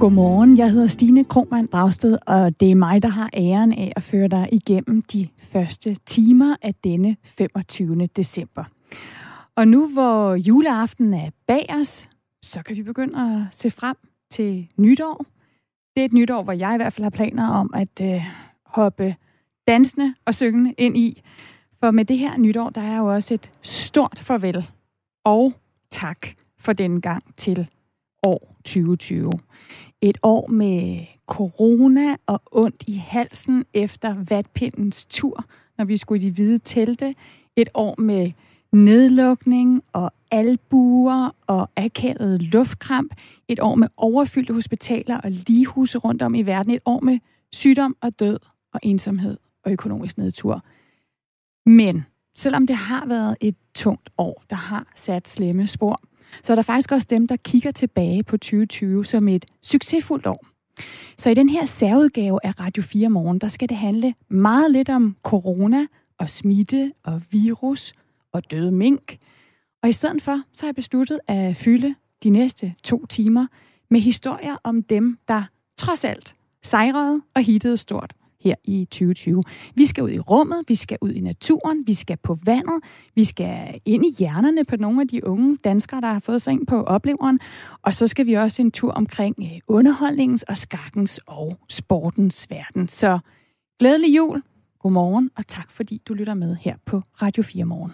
Godmorgen, jeg hedder Stine Kromand Dragsted, og det er mig, der har æren af at føre dig igennem de første timer af denne 25. december. Og nu hvor juleaften er bag os, så kan vi begynde at se frem til nytår. Det er et nytår, hvor jeg i hvert fald har planer om at øh, hoppe dansende og syngende ind i. For med det her nytår, der er jo også et stort farvel og tak for den gang til år 2020. Et år med corona og ondt i halsen efter vatpindens tur, når vi skulle i de hvide telte. Et år med nedlukning og albuer og akavet luftkramp. Et år med overfyldte hospitaler og ligehuse rundt om i verden. Et år med sygdom og død og ensomhed og økonomisk nedtur. Men selvom det har været et tungt år, der har sat slemme spor, så er der faktisk også dem, der kigger tilbage på 2020 som et succesfuldt år. Så i den her særudgave af Radio 4 Morgen, der skal det handle meget lidt om corona og smitte og virus og døde mink. Og i stedet for, så har jeg besluttet at fylde de næste to timer med historier om dem, der trods alt sejrede og hittede stort her i 2020. Vi skal ud i rummet, vi skal ud i naturen, vi skal på vandet, vi skal ind i hjernerne på nogle af de unge danskere, der har fået sig ind på opleveren, og så skal vi også en tur omkring øh, underholdningens og skakkens og sportens verden. Så glædelig jul, god morgen, og tak fordi du lytter med her på Radio 4 Morgen.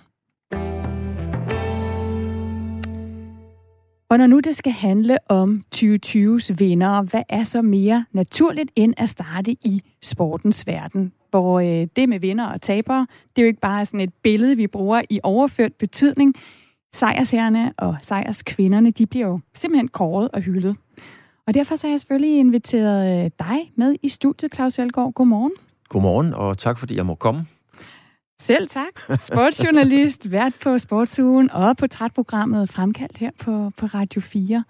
Og når nu det skal handle om 2020's vinder, hvad er så mere naturligt end at starte i sportens verden? Hvor øh, det med vinder og tabere, det er jo ikke bare sådan et billede, vi bruger i overført betydning. Sejrsherrene og sejrskvinderne, de bliver jo simpelthen kåret og hyldet. Og derfor så har jeg selvfølgelig inviteret øh, dig med i studiet, Claus Elgaard. Godmorgen. Godmorgen, og tak fordi jeg må komme. Selv tak. Sportsjournalist, vært på Sportsugen og på trætprogrammet Fremkaldt her på, på Radio 4.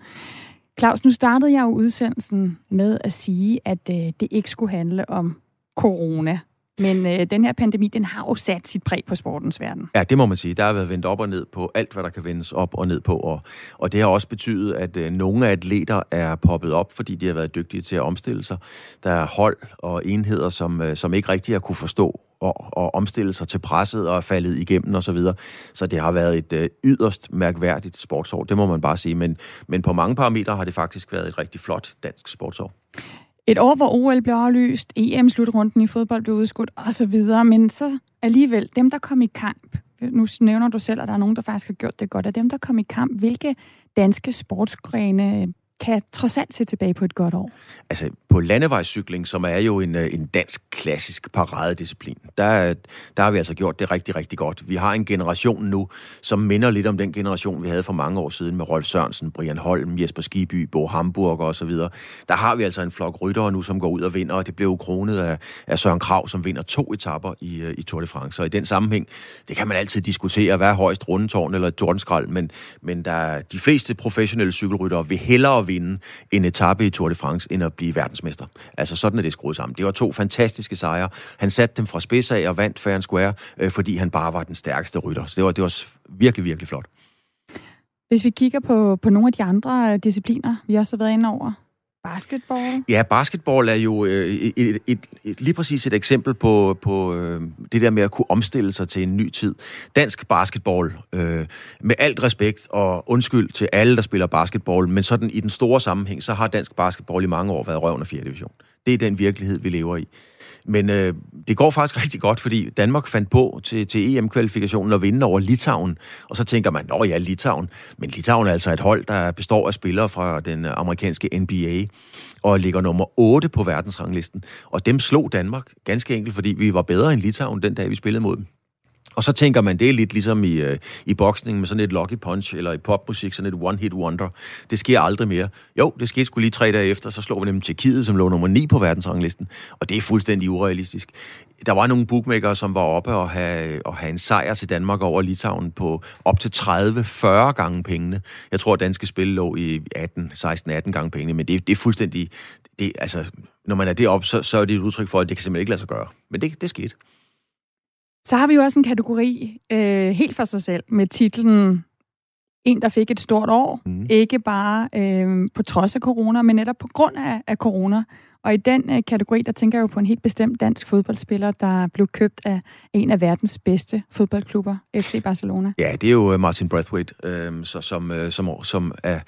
Claus, nu startede jeg jo udsendelsen med at sige, at øh, det ikke skulle handle om corona. Men øh, den her pandemi, den har jo sat sit præg på sportens verden. Ja, det må man sige. Der har været vendt op og ned på alt, hvad der kan vendes op og ned på. Og, og det har også betydet, at øh, nogle atleter er poppet op, fordi de har været dygtige til at omstille sig. Der er hold og enheder, som, øh, som ikke rigtig har kunne forstå og, og omstille sig til presset og er faldet igennem osv. Så, videre. så det har været et øh, yderst mærkværdigt sportsår, det må man bare sige. Men, men på mange parametre har det faktisk været et rigtig flot dansk sportsår. Et år, hvor OL blev aflyst, EM-slutrunden i fodbold blev udskudt osv., men så alligevel, dem der kom i kamp, nu nævner du selv, at der er nogen, der faktisk har gjort det godt, af dem der kom i kamp, hvilke danske sportsgrene kan trods alt se tilbage på et godt år? Altså, på landevejscykling, som er jo en, øh, en dansk klassisk paradedisciplin, der, der har vi altså gjort det rigtig, rigtig godt. Vi har en generation nu, som minder lidt om den generation, vi havde for mange år siden med Rolf Sørensen, Brian Holm, Jesper Skiby, Bo Hamburg og så videre. Der har vi altså en flok ryttere nu, som går ud og vinder, og det blev kronet af, af Søren Krav, som vinder to etapper i, øh, i Tour de France. Så i den sammenhæng, det kan man altid diskutere, hvad er højst rundetårn eller et tordenskrald, men, men der, de fleste professionelle cykelryttere vil hellere vinde en etape i Tour de France, end at blive verdensmester. Altså sådan er det skruet sammen. Det var to fantastiske sejre. Han satte dem fra spids af og vandt fair and square, øh, fordi han bare var den stærkeste rytter. Så det var, det var virkelig, virkelig flot. Hvis vi kigger på, på nogle af de andre discipliner, vi også har været inde over, Basketball? Ja, basketball er jo øh, et, et, et, et, lige præcis et eksempel på, på øh, det der med at kunne omstille sig til en ny tid. Dansk basketball, øh, med alt respekt og undskyld til alle, der spiller basketball, men sådan i den store sammenhæng, så har dansk basketball i mange år været røven af 4. division. Det er den virkelighed, vi lever i. Men øh, det går faktisk rigtig godt, fordi Danmark fandt på til, til EM-kvalifikationen at vinde over Litauen. Og så tænker man, åh ja, Litauen. Men Litauen er altså et hold, der består af spillere fra den øh, amerikanske NBA og ligger nummer 8 på verdensranglisten. Og dem slog Danmark ganske enkelt, fordi vi var bedre end Litauen den dag, vi spillede mod dem. Og så tænker man, det er lidt ligesom i, øh, i boksning med sådan et lucky punch, eller i popmusik, sådan et one-hit wonder. Det sker aldrig mere. Jo, det skete skulle lige tre dage efter, så slår vi nemlig Tjekkiet, som lå nummer 9 på verdensranglisten. Og det er fuldstændig urealistisk. Der var nogle bookmakere, som var oppe og have, og have en sejr til Danmark over Litauen på op til 30-40 gange pengene. Jeg tror, at danske spil lå i 18, 16-18 gange pengene, men det, det er fuldstændig... Det, altså, når man er deroppe, så, så er det et udtryk for, at det kan simpelthen ikke lade sig gøre. Men det, det skete. Så har vi jo også en kategori øh, helt for sig selv med titlen en, der fik et stort år. Mm. Ikke bare øh, på trods af corona, men netop på grund af, af corona. Og i den øh, kategori, der tænker jeg jo på en helt bestemt dansk fodboldspiller, der blev købt af en af verdens bedste fodboldklubber, FC Barcelona. Ja, det er jo øh, Martin Brathwaite, øh, så, som, øh, som, som er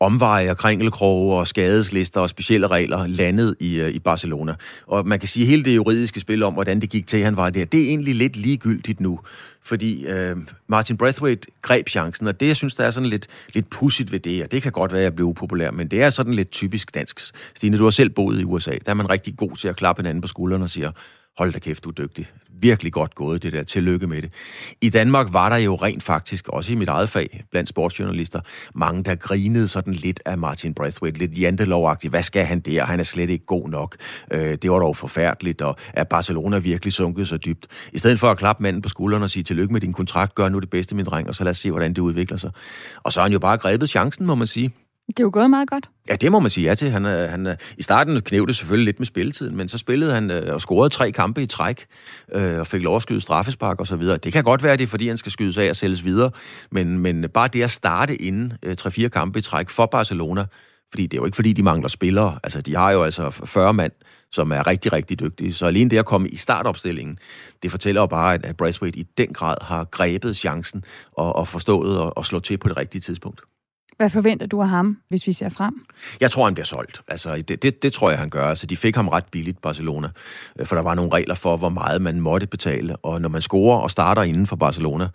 omveje og kringelkroge og skadeslister og specielle regler landet i, øh, i Barcelona. Og man kan sige, at hele det juridiske spil om, hvordan det gik til, han var der, det er egentlig lidt ligegyldigt nu. Fordi øh, Martin Brathwaite greb chancen, og det, jeg synes, der er sådan lidt, lidt pudsigt ved det, og det kan godt være, at jeg bliver upopulær, men det er sådan lidt typisk dansk. Stine, du har selv boet i USA. Der er man rigtig god til at klappe hinanden på skulderen og siger, hold da kæft, du er dygtig. Virkelig godt gået, det der. Tillykke med det. I Danmark var der jo rent faktisk, også i mit eget fag, blandt sportsjournalister, mange, der grinede sådan lidt af Martin Braithwaite, lidt jantelovagtigt. Hvad skal han der? Han er slet ikke god nok. Øh, det var dog forfærdeligt, og er Barcelona virkelig sunket så dybt? I stedet for at klappe manden på skulderen og sige, tillykke med din kontrakt, gør nu det bedste, min dreng, og så lad os se, hvordan det udvikler sig. Og så har han jo bare grebet chancen, må man sige. Det er jo gået meget godt. Ja, det må man sige ja til. Han, øh, han, øh, I starten knævde det selvfølgelig lidt med spilletiden, men så spillede han øh, og scorede tre kampe i træk, øh, og fik lov at skyde straffespark og så videre. Det kan godt være, det er, fordi han skal skydes af og sælges videre, men, men bare det at starte inden øh, 3-4 kampe i træk for Barcelona, fordi det er jo ikke, fordi de mangler spillere. Altså, de har jo altså 40 mand, som er rigtig, rigtig dygtige. Så alene det at komme i startopstillingen, det fortæller jo bare, at Braithwaite i den grad har grebet chancen og, og forstået og, og slå til på det rigtige tidspunkt. Hvad forventer du af ham, hvis vi ser frem? Jeg tror, han bliver solgt. Altså, det, det, det tror jeg, han gør. Altså, de fik ham ret billigt, Barcelona, øh, for der var nogle regler for, hvor meget man måtte betale. Og når man scorer og starter inden for Barcelona,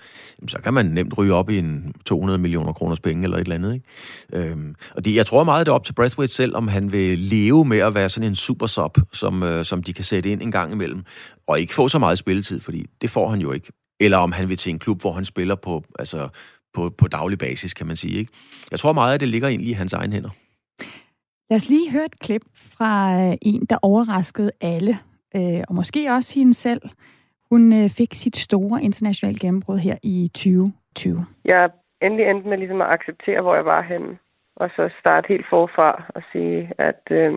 så kan man nemt ryge op i en 200 millioner kroners penge eller et eller andet. Ikke? Øhm, og det, jeg tror meget, det er op til Braithwaite selv, om han vil leve med at være sådan en super sub, som, øh, som de kan sætte ind en gang imellem, og ikke få så meget spilletid, fordi det får han jo ikke eller om han vil til en klub, hvor han spiller på, altså, på, på daglig basis, kan man sige. Ikke? Jeg tror meget, at det ligger egentlig i hans egen hænder. Lad os lige høre et klip fra øh, en, der overraskede alle, øh, og måske også hende selv. Hun øh, fik sit store internationale gennembrud her i 2020. Jeg endelig endte med ligesom at acceptere, hvor jeg var henne, og så starte helt forfra og sige, at øh,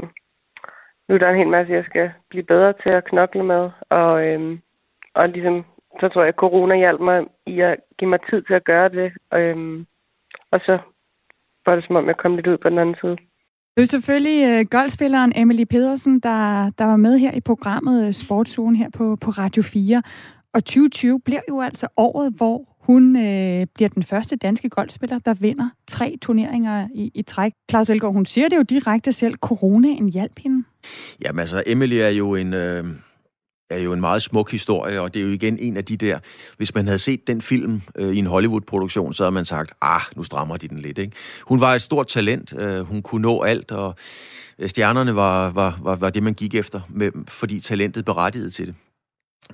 nu er der en hel masse, jeg skal blive bedre til at knokle med, og, øh, og ligesom så tror jeg, at corona hjalp mig i at give mig tid til at gøre det. Øhm, og så var det som om, jeg kom lidt ud på den anden side. Det er selvfølgelig uh, golfspilleren Emily Pedersen, der, der var med her i programmet uh, Sportsugen her på, på Radio 4. Og 2020 bliver jo altså året, hvor hun øh, bliver den første danske golfspiller, der vinder tre turneringer i, i træk. Claus Elgaard, hun siger det jo direkte selv, corona en hjælp hende. Jamen altså, Emily er jo en... Øh er jo en meget smuk historie, og det er jo igen en af de der, hvis man havde set den film øh, i en Hollywood-produktion, så havde man sagt, ah, nu strammer de den lidt. Ikke? Hun var et stort talent, øh, hun kunne nå alt, og øh, stjernerne var, var, var, var det, man gik efter, med, fordi talentet berettigede til det.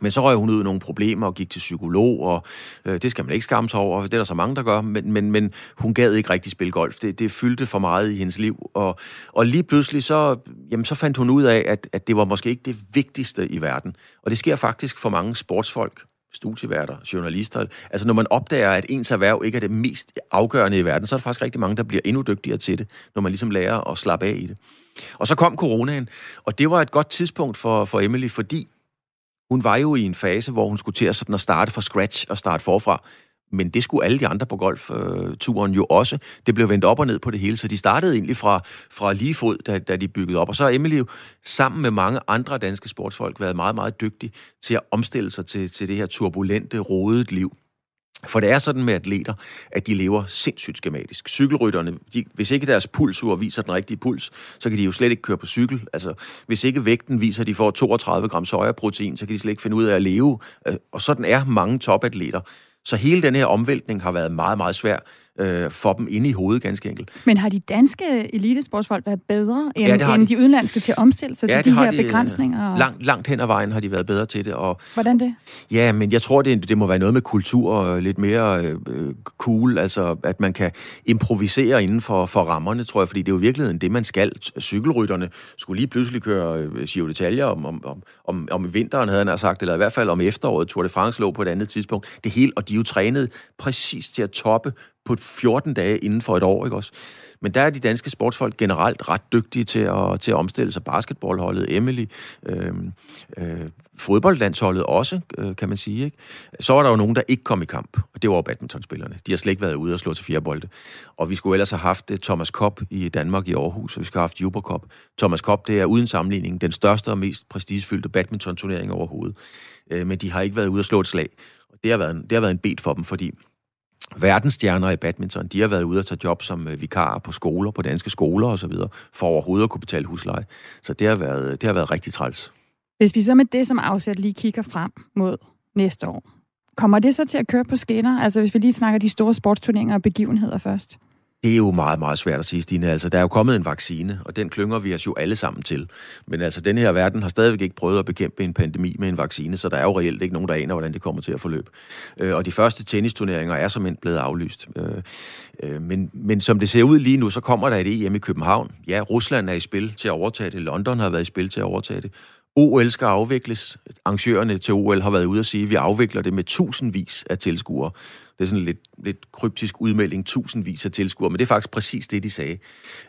Men så røg hun ud i nogle problemer og gik til psykolog, og øh, det skal man ikke skamme sig over, det er der så mange, der gør, men, men, men hun gad ikke rigtig spille golf. Det, det fyldte for meget i hendes liv, og, og lige pludselig så, jamen, så fandt hun ud af, at, at det var måske ikke det vigtigste i verden. Og det sker faktisk for mange sportsfolk, studieværter, journalister. Altså når man opdager, at ens erhverv ikke er det mest afgørende i verden, så er der faktisk rigtig mange, der bliver endnu dygtigere til det, når man ligesom lærer at slappe af i det. Og så kom coronaen, og det var et godt tidspunkt for, for Emily, fordi hun var jo i en fase, hvor hun skulle til at, sådan at starte fra scratch og starte forfra. Men det skulle alle de andre på golfturen jo også. Det blev vendt op og ned på det hele, så de startede egentlig fra, fra lige fod, da, da de byggede op. Og så har Emily jo sammen med mange andre danske sportsfolk været meget, meget dygtig til at omstille sig til, til det her turbulente, rodet liv. For det er sådan med atleter, at de lever sindssygt skematisk. Cykelrytterne, de, hvis ikke deres pulsur viser den rigtige puls, så kan de jo slet ikke køre på cykel. Altså, hvis ikke vægten viser, at de får 32 gram sojaprotein, så kan de slet ikke finde ud af at leve. Øh, og sådan er mange topatleter. Så hele den her omvæltning har været meget, meget svær øh, for dem inde i hovedet, ganske enkelt. Men har de danske elitesportsfolk været bedre end, ja, end de. de udenlandske til at omstille sig ja, til de her de, øh, begrænsninger? Langt, langt hen ad vejen har de været bedre til det. Og, Hvordan det? Ja, men jeg tror, det, det må være noget med kultur og lidt mere øh, cool, altså at man kan improvisere inden for, for rammerne, tror jeg, fordi det er jo i virkeligheden det, man skal. Cykelrytterne skulle lige pludselig køre øh, Giro d'Italia om, om, om, om, om vinteren, havde han sagt, eller i hvert fald om efteråret. Tour de France lå på et andet tidspunkt. Det hele, og de er jo trænet præcis til at toppe på 14 dage inden for et år, ikke også? Men der er de danske sportsfolk generelt ret dygtige til at, til at omstille sig. Basketballholdet, Emily, øh, øh, fodboldlandsholdet også, øh, kan man sige. Ikke? Så var der jo nogen, der ikke kom i kamp, og det var badmintonspillerne. De har slet ikke været ude og slå til fjerbolde. Og vi skulle ellers have haft øh, Thomas Kopp i Danmark i Aarhus, og vi skulle have haft Juber Cup. Thomas Kopp, det er uden sammenligning den største og mest prestigefyldte badmintonturnering overhovedet. Øh, men de har ikke været ude og slå et slag. Og det har været en, det har været en bet for dem, fordi verdensstjerner i badminton, de har været ude og tage job som øh, vikarer på skoler, på danske skoler osv., for overhovedet at kunne betale husleje. Så det har været, det har været rigtig træls. Hvis vi så med det som afsæt lige kigger frem mod næste år, kommer det så til at køre på skinner? Altså hvis vi lige snakker de store sportsturneringer og begivenheder først? Det er jo meget, meget svært at sige, Stine. Altså, der er jo kommet en vaccine, og den klynger vi os jo alle sammen til. Men altså, den her verden har stadigvæk ikke prøvet at bekæmpe en pandemi med en vaccine, så der er jo reelt ikke nogen, der aner, hvordan det kommer til at forløbe. Øh, og de første tennisturneringer er som blevet aflyst. Øh, øh, men, men som det ser ud lige nu, så kommer der et EM i København. Ja, Rusland er i spil til at overtage det. London har været i spil til at overtage det. OL skal afvikles. Arrangørerne til OL har været ude at sige, at vi afvikler det med tusindvis af tilskuere. Det er sådan en lidt, lidt kryptisk udmelding, tusindvis af tilskuere, men det er faktisk præcis det, de sagde.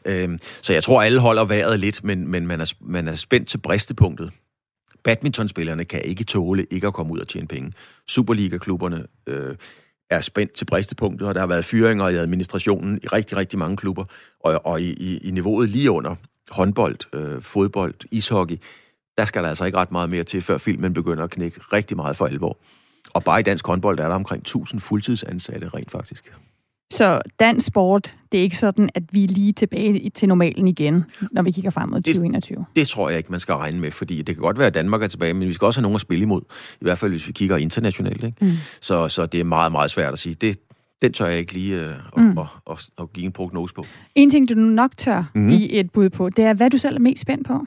Øhm, så jeg tror, alle holder vejret lidt, men, men man, er, man er spændt til bristepunktet. Badmintonspillerne kan ikke tåle ikke at komme ud og tjene penge. Superliga-klubberne øh, er spændt til bristepunktet, og der har været fyringer i administrationen i rigtig, rigtig mange klubber, og, og i, i, i niveauet lige under håndbold, øh, fodbold, ishockey, der skal der altså ikke ret meget mere til, før filmen begynder at knække rigtig meget for alvor. Og bare i dansk håndbold er der omkring 1000 fuldtidsansatte rent faktisk. Så dansk sport, det er ikke sådan, at vi er lige tilbage til normalen igen, når vi kigger frem mod 2021? Det, det tror jeg ikke, man skal regne med, fordi det kan godt være, at Danmark er tilbage, men vi skal også have nogen at spille imod. I hvert fald, hvis vi kigger internationalt. Ikke? Mm. Så, så det er meget, meget svært at sige. Det, den tør jeg ikke lige øh, mm. at, at, at, at give en prognose på. En ting, du nok tør mm. give et bud på, det er, hvad du selv er mest spændt på?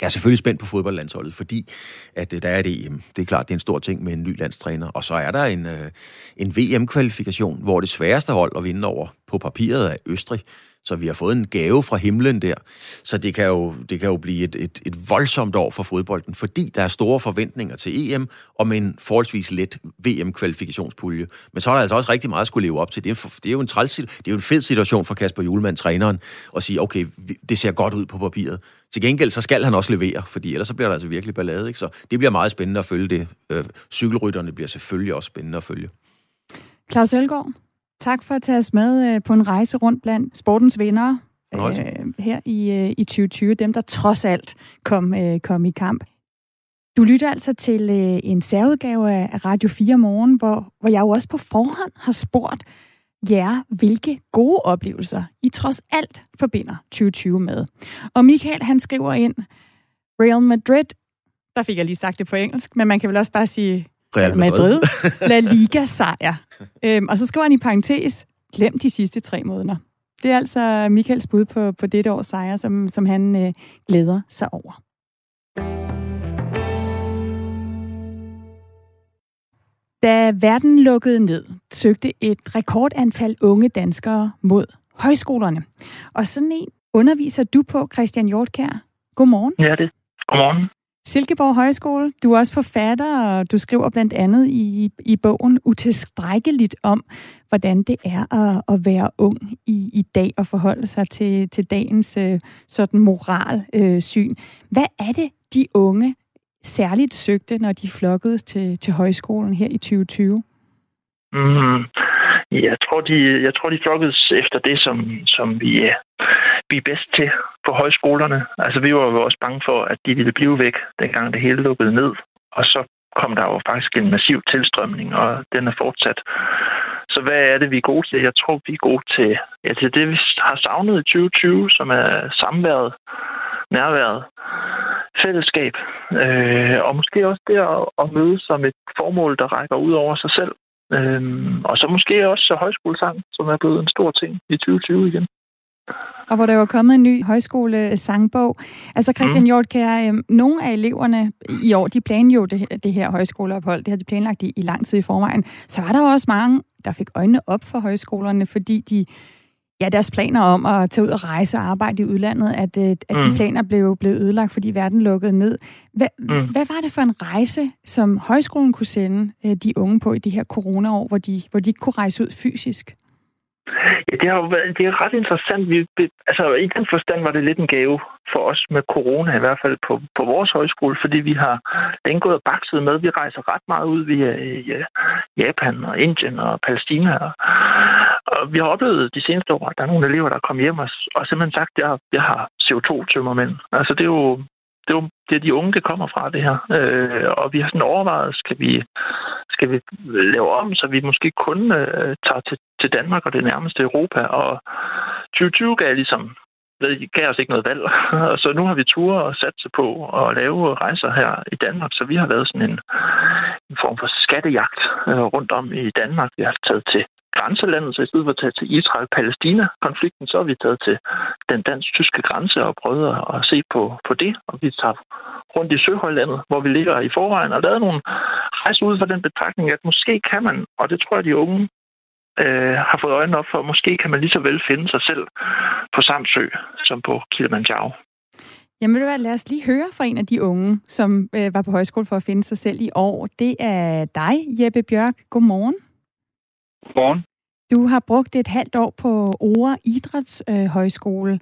Jeg er selvfølgelig spændt på fodboldlandsholdet, fordi at øh, der er et EM. Det er klart, det er en stor ting med en ny landstræner. Og så er der en, øh, en VM-kvalifikation, hvor det sværeste hold at vinde over på papiret er Østrig. Så vi har fået en gave fra himlen der. Så det kan jo, det kan jo blive et, et, et voldsomt år for fodbolden, fordi der er store forventninger til EM, og med en forholdsvis let VM-kvalifikationspulje. Men så er der altså også rigtig meget at skulle leve op til. Det er, det er jo en træls, det er jo en fed situation for Kasper Julemand, træneren, at sige, okay, det ser godt ud på papiret. Til gengæld så skal han også levere, fordi ellers så bliver der altså virkelig ballade. Ikke? Så det bliver meget spændende at følge det. Øh, cykelrytterne bliver selvfølgelig også spændende at følge. Claus Elgaard, tak for at tage os med øh, på en rejse rundt blandt sportens vinder øh, her i, øh, i 2020. Dem, der trods alt kom, øh, kom i kamp. Du lytter altså til øh, en særudgave af Radio 4 Morgen, hvor, hvor jeg jo også på forhånd har spurgt jer, hvilke gode oplevelser I trods alt forbinder 2020 med. Og Michael, han skriver ind, Real Madrid, der fik jeg lige sagt det på engelsk, men man kan vel også bare sige Real Madrid, Madrid La Liga-sejr. øhm, og så skriver han i parentes, glem de sidste tre måneder. Det er altså Michaels bud på, på dette års sejr, som, som han øh, glæder sig over. Da verden lukkede ned, søgte et rekordantal unge danskere mod højskolerne. Og sådan en underviser du på, Christian Hjortkær. Godmorgen. Ja, det. Godmorgen. Silkeborg Højskole. Du er også forfatter, og du skriver blandt andet i, i bogen utilstrækkeligt om, hvordan det er at, at være ung i, i dag og forholde sig til, til dagens øh, sådan moralsyn. Øh, Hvad er det, de unge særligt søgte, når de flokkedes til, til højskolen her i 2020? Mm, mm-hmm jeg tror, de, jeg tror, de flokkedes efter det, som, som vi, øh, vi er bedst til på højskolerne. Altså, vi var jo også bange for, at de ville blive væk, dengang det hele lukkede ned. Og så kom der jo faktisk en massiv tilstrømning, og den er fortsat. Så hvad er det, vi er gode til? Jeg tror, vi er gode til, ja, til det, vi har savnet i 2020, som er samværet, nærværet, fællesskab, øh, og måske også det at, at møde som et formål, der rækker ud over sig selv. Øhm, og så måske også højskolesang, som er blevet en stor ting i 2020 igen. Og hvor der var kommet en ny højskolesangbog. Altså Christian mm. Hjortkær, øh, nogle af eleverne i år, de planlagde det, det her højskoleophold, det havde de planlagt i, i lang tid i forvejen. Så var der også mange, der fik øjnene op for højskolerne, fordi de ja, deres planer om at tage ud og rejse og arbejde i udlandet, at, øh, at mm. de planer blev, blev ødelagt, fordi verden lukkede ned. Hva, mm. Hvad var det for en rejse, som højskolen kunne sende øh, de unge på i de her coronaår, hvor de, hvor de ikke kunne rejse ud fysisk? Ja, det, har jo været, det er ret interessant. Vi, altså, I den forstand var det lidt en gave for os med corona, i hvert fald på, på vores højskole, fordi vi har den gået og bakset med. Vi rejser ret meget ud via øh, ja, Japan og Indien og Palæstina. Og, og vi har oplevet de seneste år, at der er nogle elever, der er kommet hjem og, og simpelthen sagt, at jeg, jeg har CO2-tømmermænd. Altså, det er jo det er, det er de unge, det kommer fra, det her. Øh, og vi har sådan overvejet, skal vi, skal vi lave om, så vi måske kun øh, tager til, til Danmark og det nærmeste Europa. Og 2020 gav ligesom det gav os ikke noget valg. så nu har vi tur og sat på at lave rejser her i Danmark, så vi har været sådan en, en form for skattejagt øh, rundt om i Danmark. Vi har taget til grænselandet, så i stedet for at tage til Israel-Palæstina-konflikten, så har vi taget til den dansk-tyske grænse og prøvet at se på, på det. Og vi tager rundt i Søhøjlandet, hvor vi ligger i forvejen, og lavet nogle rejser ud fra den betragtning, at måske kan man, og det tror jeg, de unge øh, har fået øjnene op for, måske kan man lige så vel finde sig selv på Samsø som på Kilimanjaro. Jamen det lad os lige høre fra en af de unge, som øh, var på højskole for at finde sig selv i år. Det er dig, Jeppe Bjørk. Godmorgen. Godmorgen. Du har brugt et halvt år på Ore Idrætshøjskole.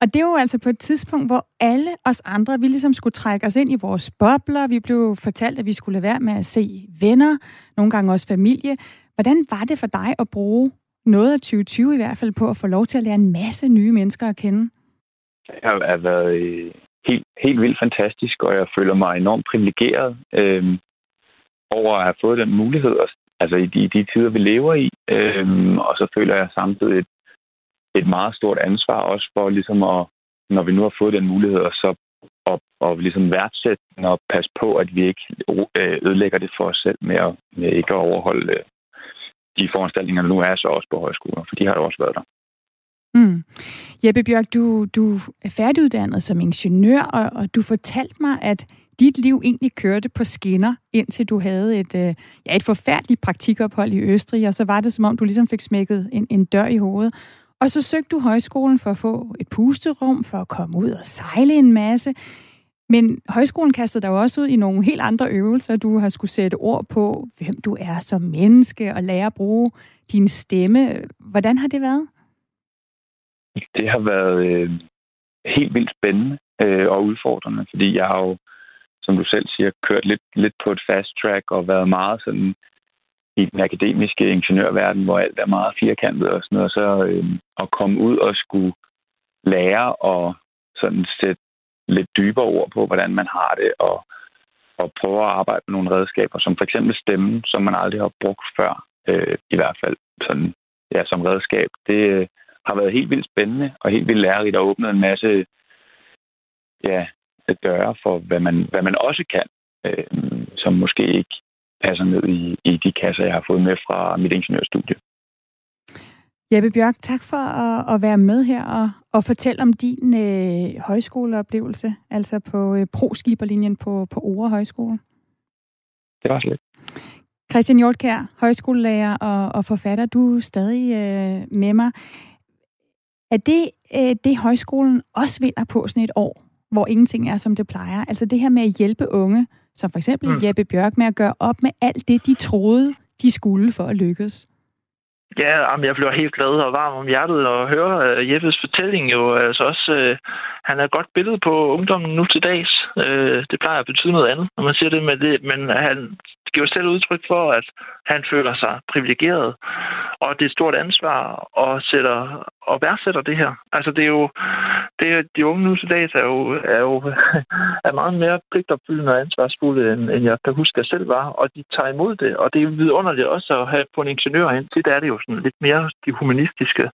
Og det er jo altså på et tidspunkt, hvor alle os andre, vi ligesom skulle trække os ind i vores bobler. Vi blev fortalt, at vi skulle lade være med at se venner, nogle gange også familie. Hvordan var det for dig at bruge noget af 2020 i hvert fald på at få lov til at lære en masse nye mennesker at kende? Det har været øh, helt, helt vildt fantastisk, og jeg føler mig enormt privilegeret øh, over at have fået den mulighed altså i de, de tider, vi lever i. Øhm, og så føler jeg samtidig et, et meget stort ansvar også for ligesom at, når vi nu har fået den mulighed, og så og, og ligesom værdsætte den og passe på, at vi ikke øh, ødelægger det for os selv med, at, med ikke at overholde øh, de foranstaltninger, der nu er så også på højskoler, for de har jo også været der. Mm. Jeppe Bjørk, du, du er færdiguddannet som ingeniør, og, og du fortalte mig, at dit liv egentlig kørte på skinner, indtil du havde et, øh, ja, et forfærdeligt praktikophold i Østrig, og så var det som om, du ligesom fik smækket en, en dør i hovedet. Og så søgte du højskolen for at få et pusterum, for at komme ud og sejle en masse. Men højskolen kastede dig jo også ud i nogle helt andre øvelser. Du har skulle sætte ord på, hvem du er som menneske, og lære at bruge din stemme. Hvordan har det været? Det har været øh, helt vildt spændende øh, og udfordrende, fordi jeg har jo som du selv siger, kørt lidt, lidt på et fast track og været meget sådan i den akademiske ingeniørverden, hvor alt er meget firkantet og sådan noget, og så øh, at komme ud og skulle lære og sådan sætte lidt dybere ord på, hvordan man har det, og, og prøve at arbejde med nogle redskaber, som for eksempel stemmen, som man aldrig har brugt før, øh, i hvert fald sådan, ja, som redskab. Det øh, har været helt vildt spændende og helt vildt lærerigt og åbnet en masse ja, døre for, hvad man, hvad man også kan, øh, som måske ikke passer ned i, i de kasser, jeg har fået med fra mit ingeniørstudie. Jeppe Bjørk, tak for at, at være med her og, og fortælle om din øh, højskoleoplevelse, altså på øh, pro-skiberlinjen på, på Ore Højskole. Det var slet. Christian Hjortkær, højskolelærer og, og forfatter, du er stadig øh, med mig. Er det øh, det, højskolen også vinder på sådan et år, hvor ingenting er, som det plejer. Altså det her med at hjælpe unge, som for eksempel mm. Jeppe Bjørk, med at gøre op med alt det, de troede, de skulle for at lykkes. Ja, jeg bliver helt glad og varm om hjertet og høre øh, uh, Jeppes fortælling jo. Altså også, uh, han er et godt billede på ungdommen nu til dags. Uh, det plejer at betyde noget andet, når man siger det med det, men han giver selv udtryk for, at han føler sig privilegeret, og det er et stort ansvar og, sætter, og værdsætter det her. Altså det er jo, det er, de unge nu til dags er jo, er jo er meget mere pligtopfyldende og ansvarsfulde, end, end jeg kan huske, jeg selv var, og de tager imod det, og det er vidunderligt også at have på en ingeniør ind. Det er det jo sådan lidt mere de humanistiske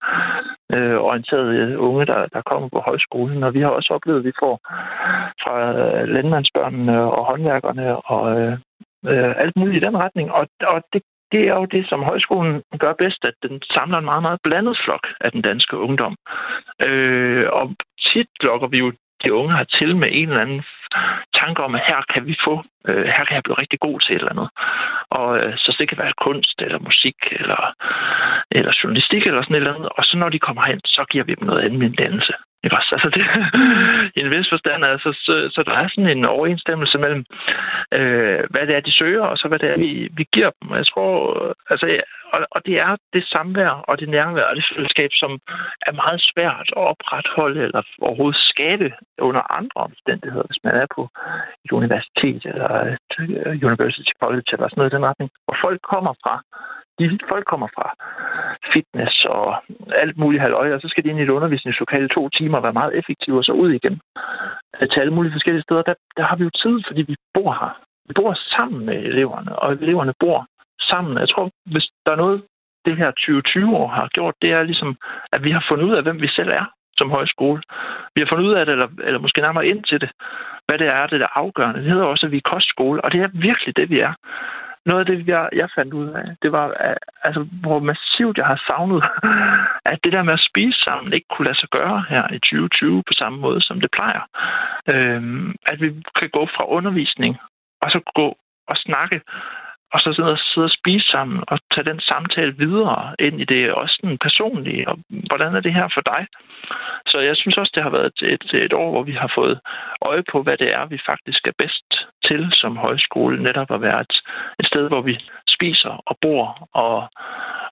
øh, orienterede unge, der, der kommer på højskolen, og vi har også oplevet, at vi får fra øh, landmandsbørnene og håndværkerne og øh, øh, alt muligt i den retning. Og, og det, det er jo det, som højskolen gør bedst, at den samler en meget, meget blandet flok af den danske ungdom. Øh, og tit lokker vi jo de unge har til med en eller anden tanke om, at her kan vi få, øh, her kan jeg blive rigtig god til et eller andet. Og øh, så det kan være kunst, eller musik, eller, eller journalistik, eller sådan et eller andet. Og så når de kommer hen, så giver vi dem noget andet dannelse. Ikke også? Altså det, i en vis forstand, altså, så, så der er sådan en overensstemmelse mellem, øh, hvad det er, de søger, og så hvad det er, vi, vi giver dem. Jeg tror, altså, og, og det er det samvær og det nærvær og det fællesskab, som er meget svært at opretholde eller overhovedet skabe under andre omstændigheder, hvis man er på et universitet eller et øh, university college eller sådan noget i den retning, hvor folk kommer fra de folk kommer fra fitness og alt muligt halvøje, og så skal de ind i et undervisningslokale to timer og være meget effektive, og så ud igen øh, til alle mulige forskellige steder. Der, der har vi jo tid, fordi vi bor her. Vi bor sammen med eleverne, og eleverne bor sammen. Jeg tror, hvis der er noget, det her 2020 år har gjort, det er ligesom, at vi har fundet ud af, hvem vi selv er som højskole. Vi har fundet ud af det, eller, eller måske nærmere ind til det, hvad det er, det er afgørende. Det hedder også, at vi er kostskole, og det er virkelig det, vi er noget af det, jeg, jeg fandt ud af, det var, altså, hvor massivt jeg har savnet, at det der med at spise sammen ikke kunne lade sig gøre her i 2020 på samme måde, som det plejer. Øhm, at vi kan gå fra undervisning, og så gå og snakke og så sidde og, sidde og spise sammen og tage den samtale videre ind i det, også den personlige, og hvordan er det her for dig? Så jeg synes også, det har været et, et, et år, hvor vi har fået øje på, hvad det er, vi faktisk er bedst til som højskole, netop at være et, et sted, hvor vi spiser og bor og,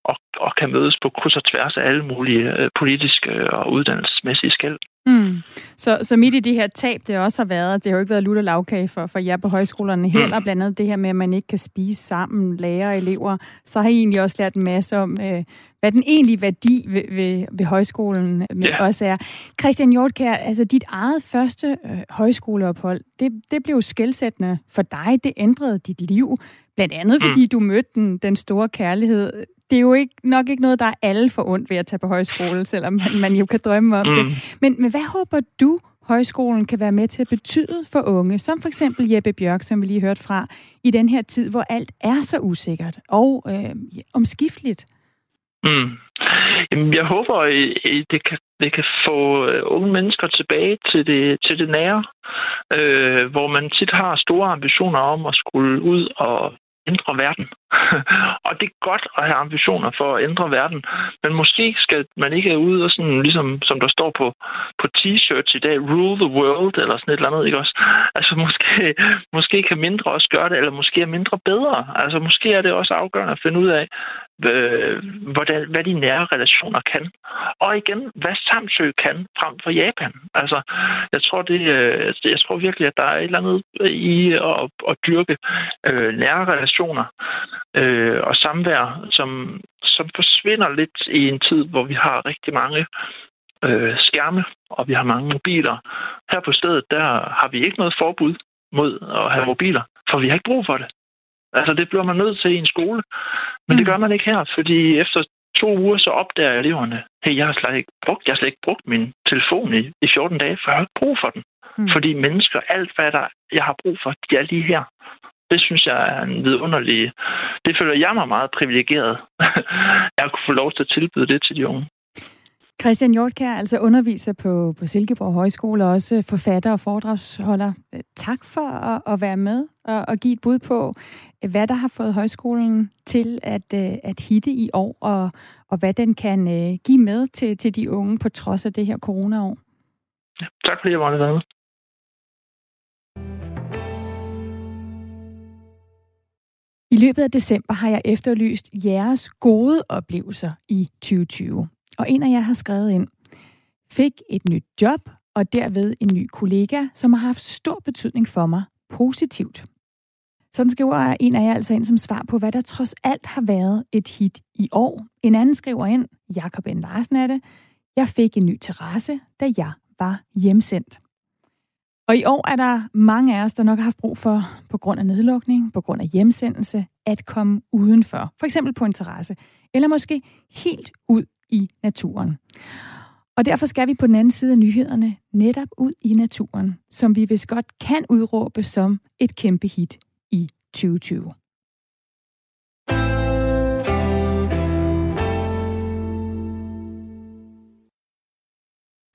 og, og kan mødes på kryds og tværs af alle mulige øh, politiske og uddannelsesmæssige skæld. Mm. Så, så midt i det her tab, det også har været, det har jo ikke været lutter lavkage for, for jer på højskolerne heller, mm. blandt andet det her med, at man ikke kan spise sammen, lærer og elever, så har I egentlig også lært en masse om, øh, hvad den egentlige værdi ved, ved, ved højskolen med yeah. også er. Christian Hjortkær, altså dit eget første øh, højskoleophold, det, det blev skældsættende for dig, det ændrede dit liv, blandt andet fordi mm. du mødte den, den store kærlighed det er jo ikke, nok ikke noget, der er alle for ondt ved at tage på højskole, selvom man, man jo kan drømme om mm. det. Men, men hvad håber du, højskolen kan være med til at betyde for unge, som for eksempel Jeppe Bjørk, som vi lige hørte fra, i den her tid, hvor alt er så usikkert og øh, omskifteligt? Mm. Jamen, jeg håber, at det kan, det kan få øh, unge mennesker tilbage til det, til det nære, øh, hvor man tit har store ambitioner om at skulle ud og ændre verden og det er godt at have ambitioner for at ændre verden, men måske skal man ikke ud og sådan, ligesom som der står på, på t-shirts i dag, rule the world, eller sådan et eller andet, ikke også? Altså måske, måske kan mindre også gøre det, eller måske er mindre bedre. Altså måske er det også afgørende at finde ud af, øh, hvordan, hvad de nære relationer kan. Og igen, hvad Samsø kan frem for Japan. Altså, jeg tror, det, øh, jeg tror virkelig, at der er et eller andet i at, at dyrke øh, nære relationer øh, og samvær, som, som forsvinder lidt i en tid, hvor vi har rigtig mange øh, skærme, og vi har mange mobiler. Her på stedet, der har vi ikke noget forbud mod at have mobiler, for vi har ikke brug for det. Altså, det bliver man nødt til i en skole. Men mm. det gør man ikke her, fordi efter to uger, så opdager eleverne, hey, jeg har slet ikke brugt, jeg har slet ikke brugt min telefon i, i 14 dage, for jeg har ikke brug for den. Mm. Fordi mennesker, alt hvad der jeg har brug for, de er lige her. Det synes jeg er en vidunderlig... Det føler jeg mig meget privilegeret, at kunne få lov til at tilbyde det til de unge. Christian Hjortkær, altså underviser på, på Silkeborg Højskole, og også forfatter og foredragsholder. Tak for at, at være med og, og give et bud på, hvad der har fået højskolen til at, øh, at hitte i år, og, og hvad den kan uh, give med til, til de unge på trods af det her coronaår. Ja, tak fordi jeg måtte være med. I løbet af december har jeg efterlyst jeres gode oplevelser i 2020. Og en af jer har skrevet ind, fik et nyt job og derved en ny kollega, som har haft stor betydning for mig positivt. Sådan skriver en af jer altså ind som svar på, hvad der trods alt har været et hit i år. En anden skriver ind, Jakob N. Larsen er det, jeg fik en ny terrasse, da jeg var hjemsendt. Og i år er der mange af os, der nok har haft brug for, på grund af nedlukning, på grund af hjemsendelse, at komme udenfor. For eksempel på en terrasse. Eller måske helt ud i naturen. Og derfor skal vi på den anden side af nyhederne netop ud i naturen, som vi vist godt kan udråbe som et kæmpe hit i 2020.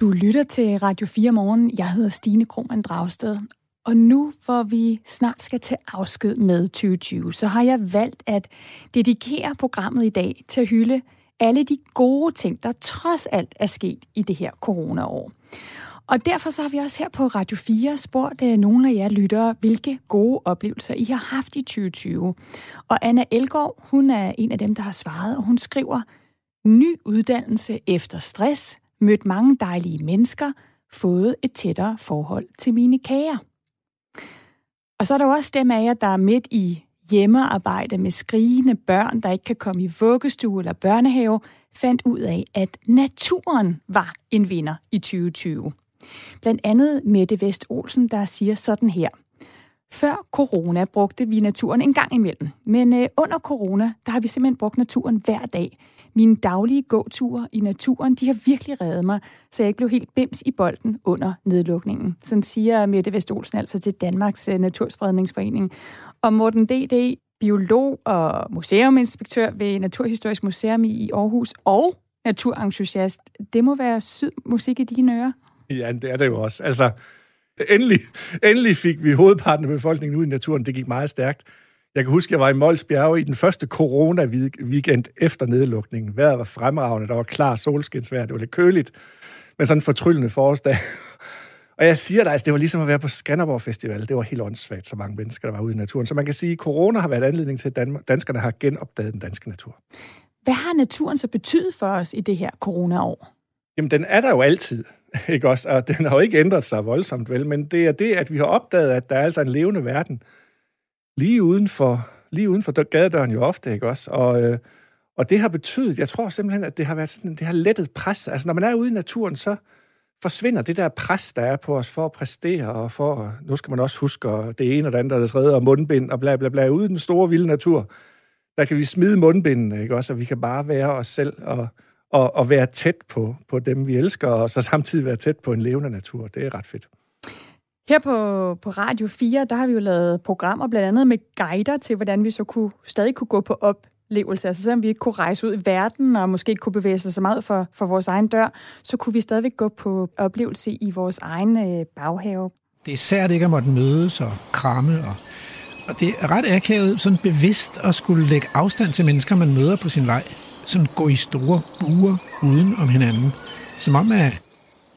Du lytter til Radio 4 morgen. Jeg hedder Stine Krohmann Dragsted. Og nu, hvor vi snart skal til afsked med 2020, så har jeg valgt at dedikere programmet i dag til at hylde alle de gode ting, der trods alt er sket i det her coronaår. Og derfor så har vi også her på Radio 4 spurgt uh, nogle af jer lyttere, hvilke gode oplevelser I har haft i 2020. Og Anna Elgård, hun er en af dem, der har svaret, og hun skriver, ny uddannelse efter stress, mødt mange dejlige mennesker, fået et tættere forhold til mine kager. Og så er der jo også dem af jer, der er midt i hjemmearbejde med skrigende børn, der ikke kan komme i vuggestue eller børnehave, fandt ud af, at naturen var en vinder i 2020. Blandt andet Mette Vest Olsen, der siger sådan her. Før corona brugte vi naturen en gang imellem, men øh, under corona, der har vi simpelthen brugt naturen hver dag. Mine daglige gåture i naturen, de har virkelig reddet mig, så jeg ikke blev helt bims i bolden under nedlukningen. Sådan siger Mette Vestolsen altså til Danmarks Naturspredningsforening. Naturfredningsforening. Og Morten D.D., biolog og museuminspektør ved Naturhistorisk Museum i Aarhus og naturentusiast. Det må være syd musik i dine ører. Ja, det er det jo også. Altså, endelig, endelig fik vi hovedparten af befolkningen ud i naturen. Det gik meget stærkt. Jeg kan huske, jeg var i Mols Bjerge i den første corona-weekend efter nedlukningen. Vejret var fremragende, der var klar solskinsvejr, det var lidt køligt, men sådan en fortryllende forårsdag. Og jeg siger dig, altså, det var ligesom at være på Skanderborg Festival. Det var helt åndssvagt, så mange mennesker, der var ude i naturen. Så man kan sige, at corona har været anledning til, at danskerne har genopdaget den danske natur. Hvad har naturen så betydet for os i det her coronaår? Jamen, den er der jo altid, ikke også? Og den har jo ikke ændret sig voldsomt, vel? Men det er det, at vi har opdaget, at der er altså en levende verden lige uden for, lige uden for gadedøren jo ofte, ikke også? Og, øh, og det har betydet, jeg tror simpelthen, at det har været sådan, det har lettet pres. Altså, når man er ude i naturen, så forsvinder det der pres, der er på os for at præstere, og for, nu skal man også huske det ene og det andet og det tredje, og mundbind og bla bla bla. Ude i den store, vilde natur, der kan vi smide mundbindene, ikke også? Og vi kan bare være os selv og, og, og være tæt på, på dem, vi elsker, og så samtidig være tæt på en levende natur. Det er ret fedt. Her på, på Radio 4, der har vi jo lavet programmer blandt andet med guider til, hvordan vi så kunne, stadig kunne gå på oplevelse. Altså selvom vi ikke kunne rejse ud i verden, og måske ikke kunne bevæge sig så meget for, for vores egen dør, så kunne vi stadigvæk gå på oplevelse i vores egen øh, baghave. Det er sært ikke at måtte mødes og kramme, og, og det er ret akavet sådan bevidst at skulle lægge afstand til mennesker, man møder på sin vej. Sådan gå i store buer uden om hinanden. Som om, at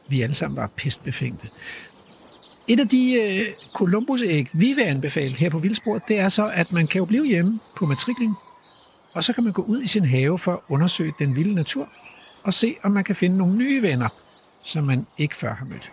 vi alle sammen var pestbefængte. Et af de øh, Columbus-æg, vi vil anbefale her på Vildspor, det er så, at man kan jo blive hjemme på matriklen, og så kan man gå ud i sin have for at undersøge den vilde natur, og se, om man kan finde nogle nye venner, som man ikke før har mødt.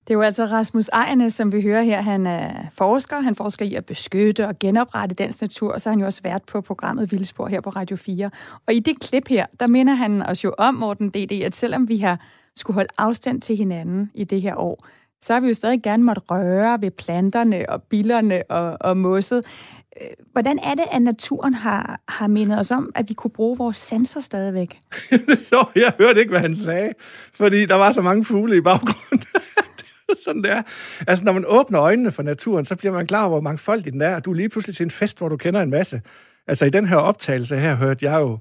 Det er jo altså Rasmus Ejernes, som vi hører her. Han er forsker. Han forsker i at beskytte og genoprette dansk natur, og så har han jo også været på programmet Vildspor her på Radio 4. Og i det klip her, der minder han os jo om, Morten D.D., at selvom vi har skulle holde afstand til hinanden i det her år, så har vi jo stadig gerne måtte røre ved planterne og billerne og, og mosset. Øh, hvordan er det, at naturen har, har mindet os om, at vi kunne bruge vores sanser stadigvæk? jo, jeg hørte ikke, hvad han sagde, fordi der var så mange fugle i baggrunden. sådan det er. Altså, når man åbner øjnene for naturen, så bliver man klar over, hvor mangfoldig den er, og du er lige pludselig til en fest, hvor du kender en masse. Altså, i den her optagelse her hørte jeg jo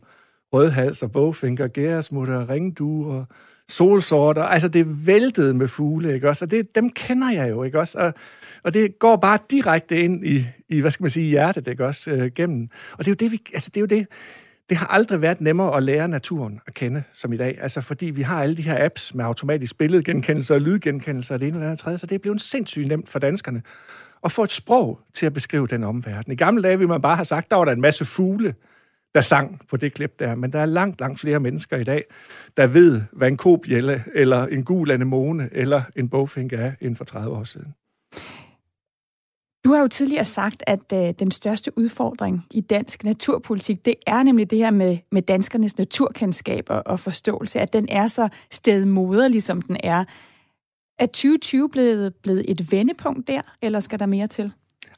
rødhals og bogfinker, gæresmutter, ringdue og solsorter. Altså, det væltede med fugle, ikke også? Og det, dem kender jeg jo, ikke også? Og, og det går bare direkte ind i, i, hvad skal man sige, hjertet, ikke også? Øh, gennem. Og det er jo det, vi, altså, det er jo det, det har aldrig været nemmere at lære naturen at kende som i dag. Altså fordi vi har alle de her apps med automatisk billedgenkendelse og lydgenkendelse og det ene eller andet tredje, så det er blevet sindssygt nemt for danskerne at få et sprog til at beskrive den omverden. I gamle dage ville man bare have sagt, der var der en masse fugle, der sang på det klip der. Men der er langt, langt flere mennesker i dag, der ved, hvad en kobjælle, eller en gul anemone, eller en bogfink er, end for 30 år siden. Du har jo tidligere sagt, at øh, den største udfordring i dansk naturpolitik, det er nemlig det her med, med danskernes naturkendskab og, og forståelse, at den er så stedmoderlig, som den er. Er 2020 blevet, blevet et vendepunkt der, eller skal der mere til?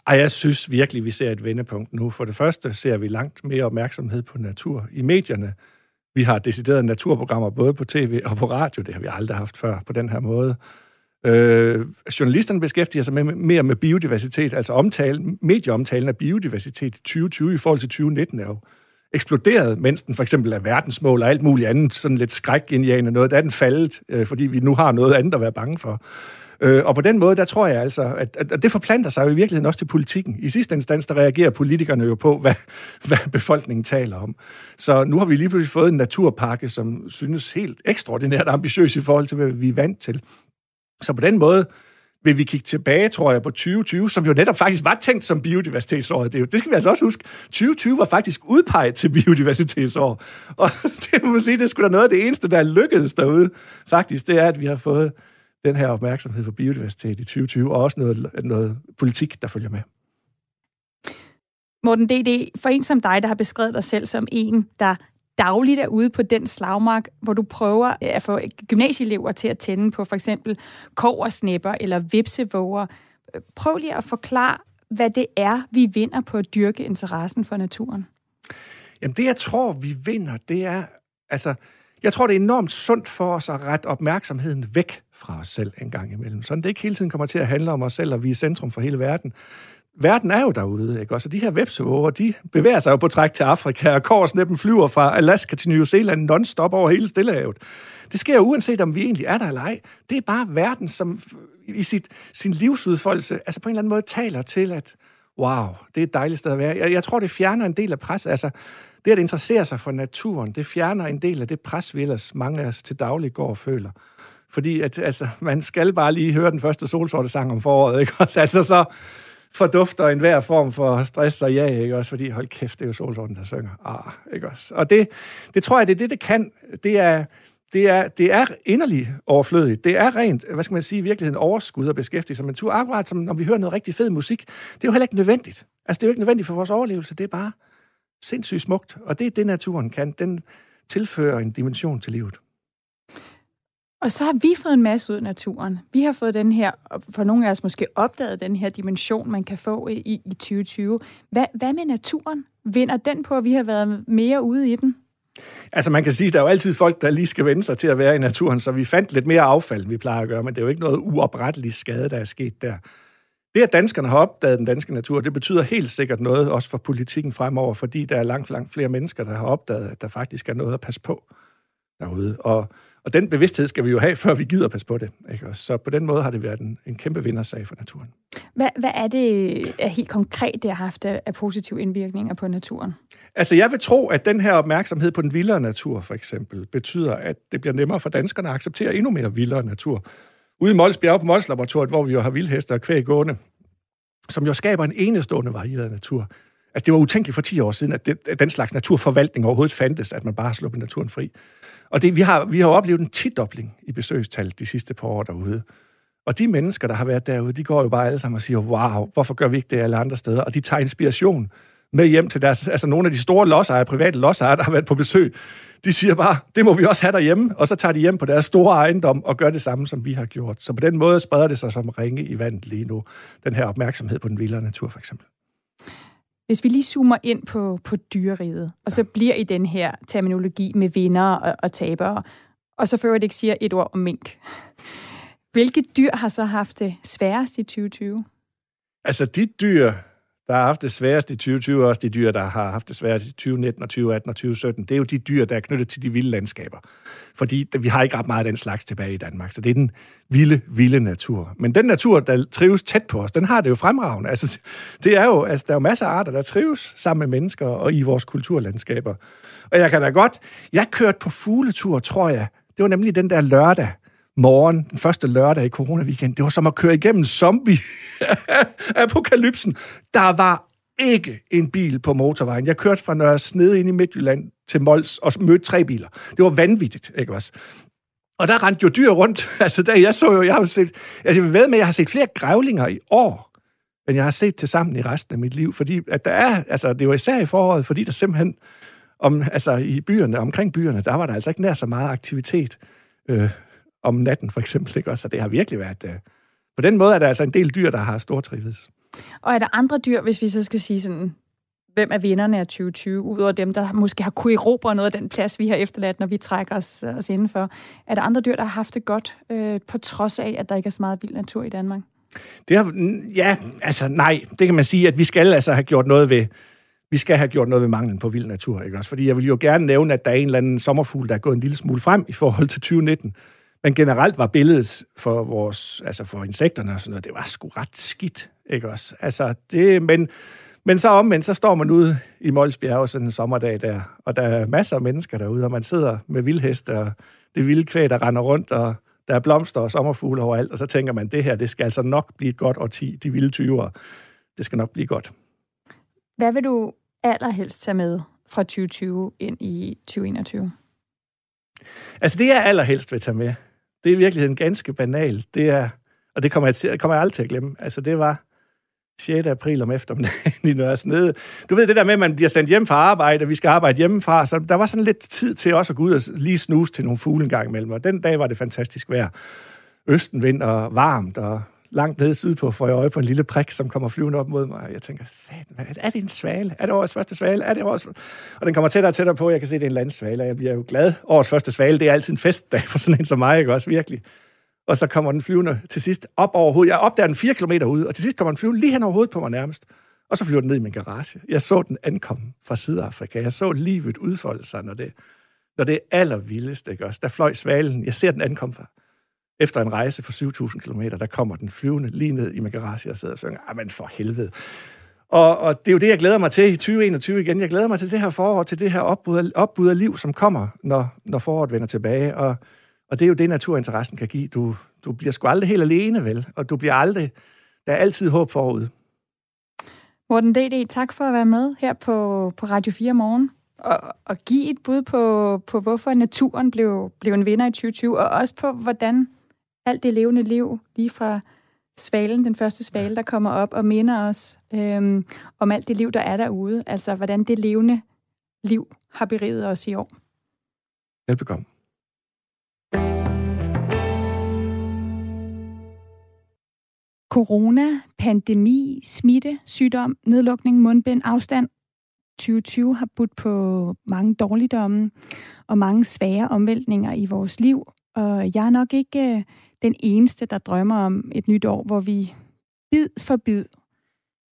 Ej, jeg synes virkelig, vi ser et vendepunkt nu. For det første ser vi langt mere opmærksomhed på natur i medierne. Vi har deciderede naturprogrammer både på tv og på radio. Det har vi aldrig haft før på den her måde. Øh, journalisterne beskæftiger sig med, mere med biodiversitet, altså omtale, medieomtalen af biodiversitet i 2020 i forhold til 2019 er jo eksploderet, mens den for eksempel er verdensmål og alt muligt andet, sådan lidt skræk noget, der er den faldet, øh, fordi vi nu har noget andet at være bange for. Øh, og på den måde, der tror jeg altså, at, at, at det forplanter sig jo i virkeligheden også til politikken. I sidste instans, der reagerer politikerne jo på, hvad, hvad befolkningen taler om. Så nu har vi lige pludselig fået en naturpakke, som synes helt ekstraordinært ambitiøs i forhold til, hvad vi er vant til. Så på den måde vil vi kigge tilbage, tror jeg, på 2020, som jo netop faktisk var tænkt som biodiversitetsåret. Det, jo, det skal vi altså også huske. 2020 var faktisk udpeget til biodiversitetsår. Og det må man sige, det skulle da noget af det eneste, der er lykkedes derude. Faktisk, det er, at vi har fået den her opmærksomhed på biodiversitet i 2020, og også noget, noget politik, der følger med. Morten D.D., for en som dig, der har beskrevet dig selv som en, der dagligt er ude på den slagmark, hvor du prøver at få gymnasieelever til at tænde på for eksempel koversnæpper eller vipsevåger. Prøv lige at forklare, hvad det er, vi vinder på at dyrke interessen for naturen. Jamen det, jeg tror, vi vinder, det er, altså, jeg tror, det er enormt sundt for os at rette opmærksomheden væk fra os selv en gang imellem. Sådan det ikke hele tiden kommer til at handle om os selv, og vi er centrum for hele verden verden er jo derude, ikke? Også de her websøger, de bevæger sig jo på træk til Afrika, og korsnæppen flyver fra Alaska til New Zealand non-stop over hele Stillehavet. Det sker uanset om vi egentlig er der eller ej. Det er bare verden, som i sit, sin livsudfoldelse, altså på en eller anden måde taler til, at wow, det er et dejligt sted at være. Jeg, jeg tror, det fjerner en del af pres. Altså, det at interessere sig for naturen, det fjerner en del af det pres, vi ellers mange af os til daglig går og føler. Fordi at, altså, man skal bare lige høre den første solsorte sang om foråret, ikke? Altså, så, fordufter enhver form for stress og ja, ikke også? Fordi, hold kæft, det er jo solsorten, der synger. Ah, ikke også? Og det, det tror jeg, det er det, det kan. Det er, det er, det er inderligt overflødigt. Det er rent, hvad skal man sige, i virkeligheden overskud og beskæftigelse. Men tur. Akkurat som når vi hører noget rigtig fed musik. Det er jo heller ikke nødvendigt. Altså, det er jo ikke nødvendigt for vores overlevelse. Det er bare sindssygt smukt. Og det er det, naturen kan. Den tilfører en dimension til livet. Og så har vi fået en masse ud af naturen. Vi har fået den her, for nogle af os måske opdaget den her dimension, man kan få i, i 2020. Hvad, hvad med naturen? Vinder den på, at vi har været mere ude i den? Altså man kan sige, at der er jo altid folk, der lige skal vende sig til at være i naturen, så vi fandt lidt mere affald, end vi plejer at gøre, men det er jo ikke noget uopretteligt skade, der er sket der. Det, at danskerne har opdaget den danske natur, det betyder helt sikkert noget også for politikken fremover, fordi der er langt, langt flere mennesker, der har opdaget, at der faktisk er noget at passe på derude. Og og den bevidsthed skal vi jo have, før vi gider passe på det. Ikke? Så på den måde har det været en, en kæmpe vindersag for naturen. Hvad, hvad er det er helt konkret, det har haft af, af positive indvirkninger på naturen? Altså, jeg vil tro, at den her opmærksomhed på den vildere natur, for eksempel, betyder, at det bliver nemmere for danskerne at acceptere endnu mere vildere natur. Ude i Mols Bjerg på Mols Laboratoriet, hvor vi jo har vildhester og kvæg gående, som jo skaber en enestående varieret natur. Altså, det var utænkeligt for 10 år siden, at, det, at den slags naturforvaltning overhovedet fandtes, at man bare sluppet naturen fri. Og det, vi, har, vi har oplevet en tidobling i besøgstal de sidste par år derude. Og de mennesker, der har været derude, de går jo bare alle sammen og siger, wow, hvorfor gør vi ikke det alle andre steder? Og de tager inspiration med hjem til deres, altså nogle af de store lodsejere, private lodsejere, der har været på besøg, de siger bare, det må vi også have derhjemme, og så tager de hjem på deres store ejendom og gør det samme, som vi har gjort. Så på den måde spreder det sig som ringe i vandet lige nu, den her opmærksomhed på den vildere natur for eksempel. Hvis vi lige zoomer ind på, på dyreriget, og så bliver i den her terminologi med vinder og, og tabere, og så før det ikke siger et ord om mink. Hvilke dyr har så haft det sværest i 2020? Altså de dyr, der har haft det sværest i 2020, og også de dyr, der har haft det sværest i 2019 og 2018 og 2017, det er jo de dyr, der er knyttet til de vilde landskaber. Fordi vi har ikke ret meget af den slags tilbage i Danmark, så det er den vilde, vilde natur. Men den natur, der trives tæt på os, den har det jo fremragende. Altså, det er jo, altså, der er jo masser af arter, der trives sammen med mennesker og i vores kulturlandskaber. Og jeg kan da godt... Jeg kørte på fugletur, tror jeg. Det var nemlig den der lørdag, morgen, den første lørdag i coronaweekend, det var som at køre igennem zombie-apokalypsen. Der var ikke en bil på motorvejen. Jeg kørte fra Nørre Snede ind i Midtjylland til Mols og mødte tre biler. Det var vanvittigt, ikke også? Og der rendte jo dyr rundt. Altså, der, jeg så jo, jeg har set, altså, jeg vil ved med, at jeg har set flere grævlinger i år, end jeg har set til sammen i resten af mit liv. Fordi at der er, altså, det var især i foråret, fordi der simpelthen, om, altså i byerne, omkring byerne, der var der altså ikke nær så meget aktivitet. Øh, om natten, for eksempel. Ikke? Så det har virkelig været... Uh, på den måde er der altså en del dyr, der har stor trives. Og er der andre dyr, hvis vi så skal sige sådan, hvem er vinderne af 2020, udover dem, der måske har kunnet erobre noget af den plads, vi har efterladt, når vi trækker os, os indenfor? Er der andre dyr, der har haft det godt, øh, på trods af, at der ikke er så meget vild natur i Danmark? Det har, ja, altså nej, det kan man sige, at vi skal altså have gjort noget ved, vi skal have gjort noget ved manglen på vild natur, ikke også? Fordi jeg vil jo gerne nævne, at der er en eller anden sommerfugl, der er gået en lille smule frem i forhold til 2019, men generelt var billedet for vores, altså for insekterne og sådan noget, det var sgu ret skidt, ikke også? Altså, det, men, men så omvendt, så står man ude i Molsbjerg sådan en sommerdag der, og der er masser af mennesker derude, og man sidder med vildheste og det vilde kvæg, der render rundt, og Der er blomster og sommerfugle overalt, og så tænker man, det her, det skal altså nok blive et godt årti. De vilde 20'ere, det skal nok blive godt. Hvad vil du allerhelst tage med fra 2020 ind i 2021? Altså det, jeg allerhelst vil tage med, det er i virkeligheden ganske banalt. Det er, og det kommer jeg, til, kommer jeg aldrig til at glemme. Altså det var 6. april om eftermiddagen i Nørresnede. Du ved det der med, at man bliver sendt hjem fra arbejde, og vi skal arbejde hjemmefra, så der var sådan lidt tid til også at gå ud og lige snuse til nogle fugle en gang imellem. Og den dag var det fantastisk vejr. Østenvind og varmt, og langt nede sydpå får jeg øje på en lille prik, som kommer flyvende op mod mig. Jeg tænker, satan, er det en svale? Er det årets første svale? Er det årets... Og den kommer tættere og tættere på. Jeg kan se, det er en landsvale, og jeg bliver jo glad. Årets første svale, det er altid en festdag for sådan en som mig, ikke også? Virkelig. Og så kommer den flyvende til sidst op over hovedet. Jeg opdager den fire kilometer ude, og til sidst kommer den flyvende lige hen over hovedet på mig nærmest. Og så flyver den ned i min garage. Jeg så den ankomme fra Sydafrika. Jeg så livet udfolde sig, når det, når det er allervildest, ikke også? Der fløj svalen. Jeg ser den ankomme fra efter en rejse på 7.000 km, der kommer den flyvende lige ned i min garage og sidder og synger, men for helvede. Og, og det er jo det, jeg glæder mig til i 2021 igen. Jeg glæder mig til det her forår, til det her opbud, opbud af liv, som kommer, når, når foråret vender tilbage. Og, og det er jo det, naturinteressen kan give. Du, du bliver sgu aldrig helt alene, vel? Og du bliver aldrig... Der er altid håb forud. Morten D.D., tak for at være med her på, på Radio 4 morgen og, og give et bud på, på, hvorfor naturen blev, blev en vinder i 2020, og også på, hvordan alt det levende liv, lige fra svalen, den første svale, der kommer op og minder os øhm, om alt det liv, der er derude. Altså, hvordan det levende liv har beriget os i år. Velbekomme. Corona, pandemi, smitte, sygdom, nedlukning, mundbind, afstand. 2020 har budt på mange dårligdomme og mange svære omvæltninger i vores liv. Og jeg er nok ikke den eneste, der drømmer om et nyt år, hvor vi bid for bid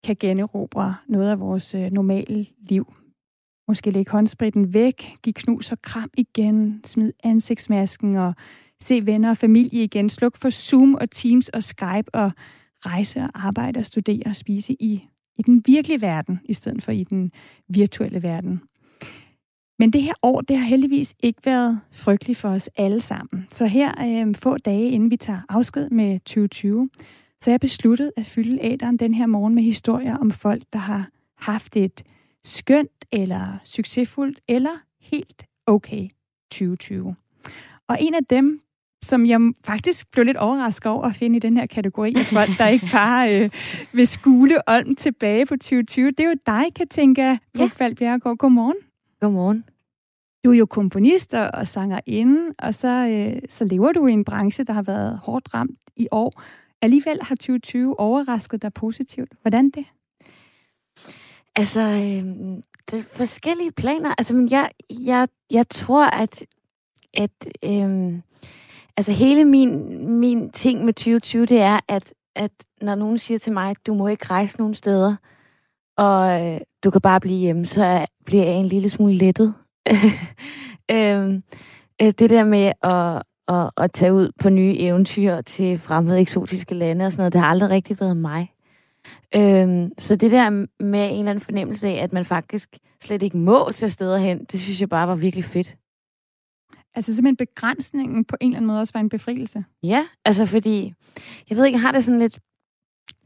kan generobre noget af vores øh, normale liv. Måske lægge håndspritten væk, give knus og kram igen, smid ansigtsmasken og se venner og familie igen, sluk for Zoom og Teams og Skype og rejse og arbejde og studere og spise i, i den virkelige verden, i stedet for i den virtuelle verden. Men det her år, det har heldigvis ikke været frygteligt for os alle sammen. Så her øh, få dage, inden vi tager afsked med 2020, så jeg besluttet at fylde æderen den her morgen med historier om folk, der har haft et skønt eller succesfuldt eller helt okay 2020. Og en af dem, som jeg faktisk blev lidt overrasket over at finde i den her kategori af folk, der ikke bare øh, vil skule olden tilbage på 2020, det er jo dig, Katinka Bukvald Bjerregaard. Godmorgen. Godmorgen. Du er jo komponist og sangerinde, og så, øh, så lever du i en branche, der har været hårdt ramt i år. Alligevel har 2020 overrasket dig positivt. Hvordan det? Altså, øh, det er forskellige planer. Altså, men jeg, jeg, jeg tror, at, at øh, altså hele min, min ting med 2020, det er, at, at når nogen siger til mig, at du må ikke rejse nogen steder, og øh, du kan bare blive hjemme, så bliver jeg en lille smule lettet. øhm, øh, det der med at, at, at tage ud på nye eventyr til fremmede eksotiske lande og sådan noget, det har aldrig rigtig været mig. Øhm, så det der med en eller anden fornemmelse af, at man faktisk slet ikke må tage steder hen, det synes jeg bare var virkelig fedt. Altså simpelthen begrænsningen på en eller anden måde også var en befrielse? Ja, altså fordi, jeg ved ikke, jeg har det sådan lidt,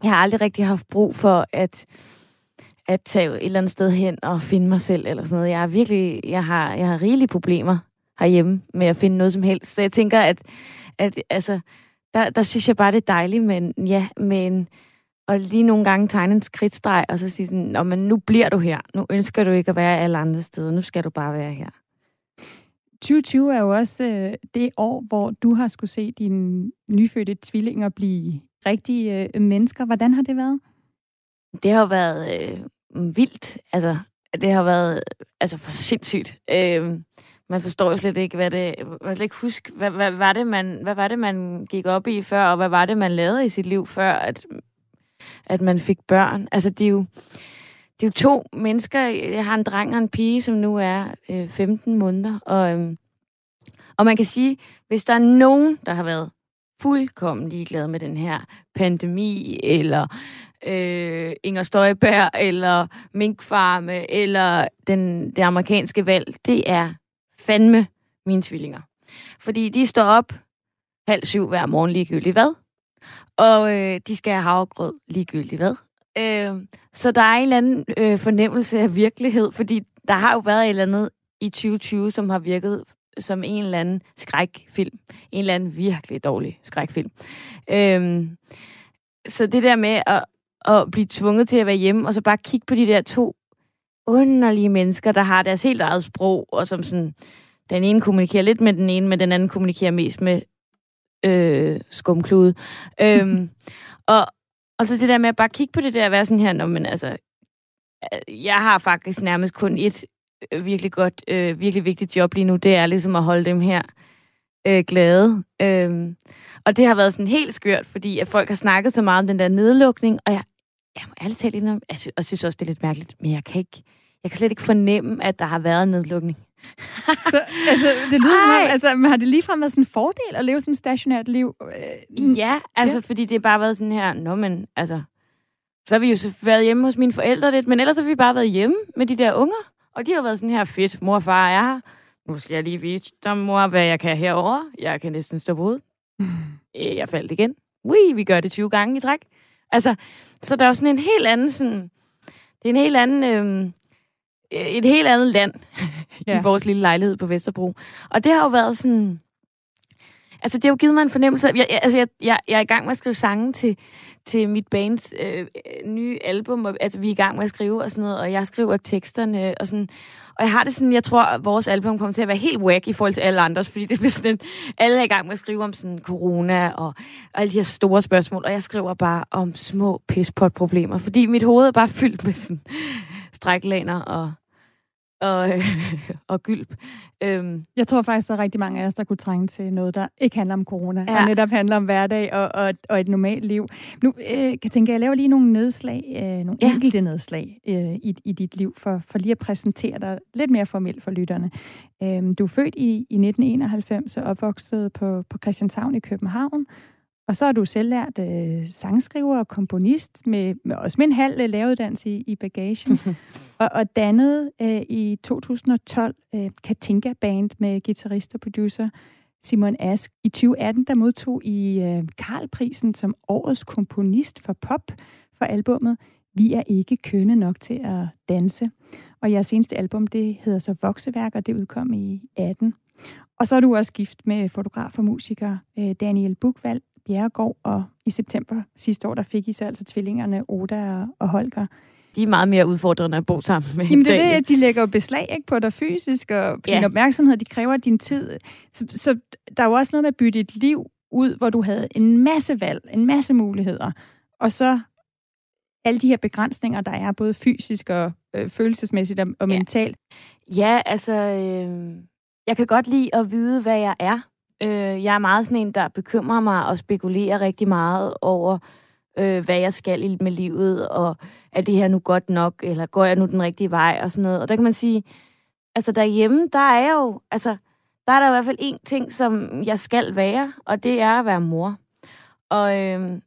jeg har aldrig rigtig haft brug for, at at tage et eller andet sted hen og finde mig selv eller sådan noget. Jeg har virkelig, jeg har, jeg har rigelige problemer herhjemme med at finde noget som helst. Så jeg tænker, at, at altså, der, der synes jeg bare, det er dejligt, men ja, men og lige nogle gange tegne en skridtstreg, og så sige sådan, men nu bliver du her. Nu ønsker du ikke at være alle andre steder. Nu skal du bare være her. 2020 er jo også øh, det år, hvor du har skulle se dine nyfødte tvillinger blive rigtige øh, mennesker. Hvordan har det været? Det har været øh, Mm, vildt. Altså, det har været altså for sindssygt. Øh, man forstår jo slet ikke, hvad det... Man kan ikke huske, hvad, hvad, var det, man, hvad var det, man gik op i før, og hvad var det, man lavede i sit liv før, at, at man fik børn. Altså, det er jo, det er jo to mennesker. Jeg har en dreng og en pige, som nu er øh, 15 måneder, og, øhm, og man kan sige, hvis der er nogen, der har været fuldkommen ligeglade med den her pandemi, eller øh, Inger Støjberg, eller Minkfarme, eller den, det amerikanske valg, det er fandme mine tvillinger. Fordi de står op halv syv hver morgen ligegyldigt hvad. Og øh, de skal have havregrød ligegyldigt hvad. Øh, så der er en eller anden øh, fornemmelse af virkelighed, fordi der har jo været et eller andet i 2020, som har virket som en eller anden skrækfilm. En eller anden virkelig dårlig skrækfilm. Øhm, så det der med at, at blive tvunget til at være hjemme, og så bare kigge på de der to underlige mennesker, der har deres helt eget sprog, og som sådan, den ene kommunikerer lidt med den ene, men den anden kommunikerer mest med øh, skumklude. øhm, og, og så det der med at bare kigge på det der og være sådan her, Nå, men altså, jeg har faktisk nærmest kun et øh, virkelig godt, øh, virkelig vigtigt job lige nu, det er ligesom at holde dem her øh, glade. Øhm, og det har været sådan helt skørt, fordi at folk har snakket så meget om den der nedlukning, og jeg, jeg må ærligt talt indrømme, jeg synes, jeg synes også, det er lidt mærkeligt, men jeg kan ikke, jeg kan slet ikke fornemme, at der har været nedlukning. så altså, det lyder Ej. som om, altså, har det ligefrem været sådan en fordel at leve sådan et stationært liv? Øh, ja, altså, ja. fordi det er bare været sådan her, nå, men altså, så har vi jo så været hjemme hos mine forældre lidt, men ellers har vi bare været hjemme med de der unger, og de har været sådan her, fedt, mor og far er her, nu skal jeg lige vise dig, mor, hvad jeg kan herover. Jeg kan næsten stå på hovedet. Mm. Jeg faldt igen. Ui, vi gør det 20 gange i træk. Altså, så der er jo sådan en helt anden, sådan, det er en helt anden, øhm, et helt andet land ja. i vores lille lejlighed på Vesterbro. Og det har jo været sådan, altså det har jo givet mig en fornemmelse. Jeg, altså, jeg, jeg, jeg er i gang med at skrive sange til, til mit bands øh, nye album, og, altså vi er i gang med at skrive og sådan noget, og jeg skriver teksterne og sådan, og jeg har det sådan, jeg tror, at vores album kommer til at være helt wack i forhold til alle andres, fordi det bliver sådan, alle er i gang med at skrive om sådan corona og, og alle de her store spørgsmål, og jeg skriver bare om små pispot-problemer, fordi mit hoved er bare fyldt med sådan stræklaner og og, og gylp. Øhm. Jeg tror faktisk, der er rigtig mange af os, der kunne trænge til noget, der ikke handler om corona, ja. og netop handler om hverdag og, og, og et normalt liv. Nu øh, kan tænke, at jeg laver lige nogle nedslag, øh, nogle ja. enkelte nedslag øh, i, i dit liv, for, for lige at præsentere dig lidt mere formelt for lytterne. Øh, du er født i, i 1991 og opvokset på, på Christianshavn i København, og så er du selvlært øh, sangskriver og komponist, med, med også med en halv øh, laveruddannelse i, i bagagen, og, og dannet øh, i 2012 øh, Katinka Band med guitarist og producer Simon Ask. I 2018 der modtog I øh, Karlprisen som årets komponist for pop for albummet Vi er ikke kønne nok til at danse. Og jeres seneste album, det hedder så Vokseværk, og det udkom i 18. Og så er du også gift med fotograf og musiker øh, Daniel Bukvald, Bjerregård, og i september sidste år, der fik I så altså tvillingerne Oda og Holger. De er meget mere udfordrende at bo sammen med. Jamen det er det, de lægger jo beslag ikke, på dig fysisk, og på ja. din opmærksomhed, de kræver din tid. Så, så der er jo også noget med at bytte et liv ud, hvor du havde en masse valg, en masse muligheder, og så alle de her begrænsninger, der er både fysisk og øh, følelsesmæssigt og, og ja. mentalt. Ja, altså, øh, jeg kan godt lide at vide, hvad jeg er. Øh, jeg er meget sådan en, der bekymrer mig og spekulerer rigtig meget over, øh, hvad jeg skal med livet, og er det her nu godt nok, eller går jeg nu den rigtige vej, og sådan noget. Og der kan man sige, altså derhjemme, der er jeg jo, altså, der er der i hvert fald en ting, som jeg skal være, og det er at være mor. Og, øh,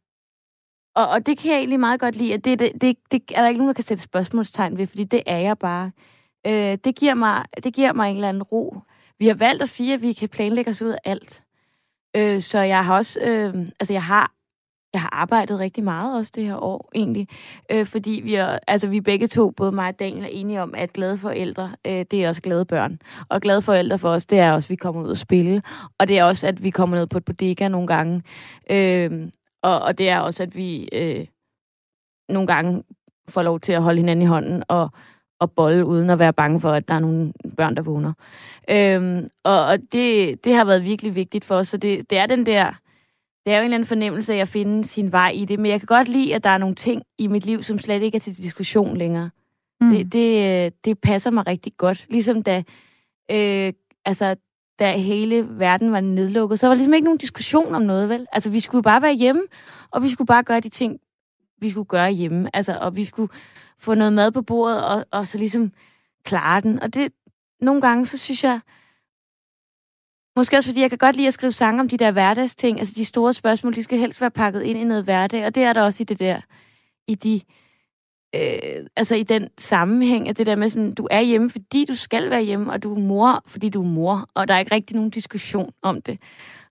og, og det kan jeg egentlig meget godt lide, at det, det, det, det er der ikke nogen, der kan sætte spørgsmålstegn ved, fordi det er jeg bare. Øh, det, giver mig, det giver mig en eller anden ro. Vi har valgt at sige, at vi kan planlægge os ud af alt. Øh, så jeg har også, øh, altså jeg har, jeg har arbejdet rigtig meget også det her år, egentlig. Øh, fordi vi er, altså vi begge to, både mig og Daniel, er enige om, at glade forældre, øh, det er også glade børn. Og glade forældre for os, det er også, at vi kommer ud og spille. Og det er også, at vi kommer ned på et bodega nogle gange. Øh, og, og det er også, at vi øh, nogle gange får lov til at holde hinanden i hånden og at bolle, uden at være bange for, at der er nogle børn, der vågner. Øhm, og og det, det har været virkelig vigtigt for os, så det, det er den der, det er jo en eller anden fornemmelse af at finde sin vej i det, men jeg kan godt lide, at der er nogle ting i mit liv, som slet ikke er til diskussion længere. Mm. Det, det, det passer mig rigtig godt. Ligesom da, øh, altså, da hele verden var nedlukket, så var der ligesom ikke nogen diskussion om noget, vel? Altså, vi skulle bare være hjemme, og vi skulle bare gøre de ting, vi skulle gøre hjemme. Altså, og vi skulle få noget mad på bordet, og, og så ligesom klare den. Og det, nogle gange, så synes jeg, måske også fordi jeg kan godt lide at skrive sange om de der hverdagsting, altså de store spørgsmål, de skal helst være pakket ind i noget hverdag, og det er der også i det der, i de, øh, altså i den sammenhæng, at det der med sådan, du er hjemme, fordi du skal være hjemme, og du er mor, fordi du er mor, og der er ikke rigtig nogen diskussion om det.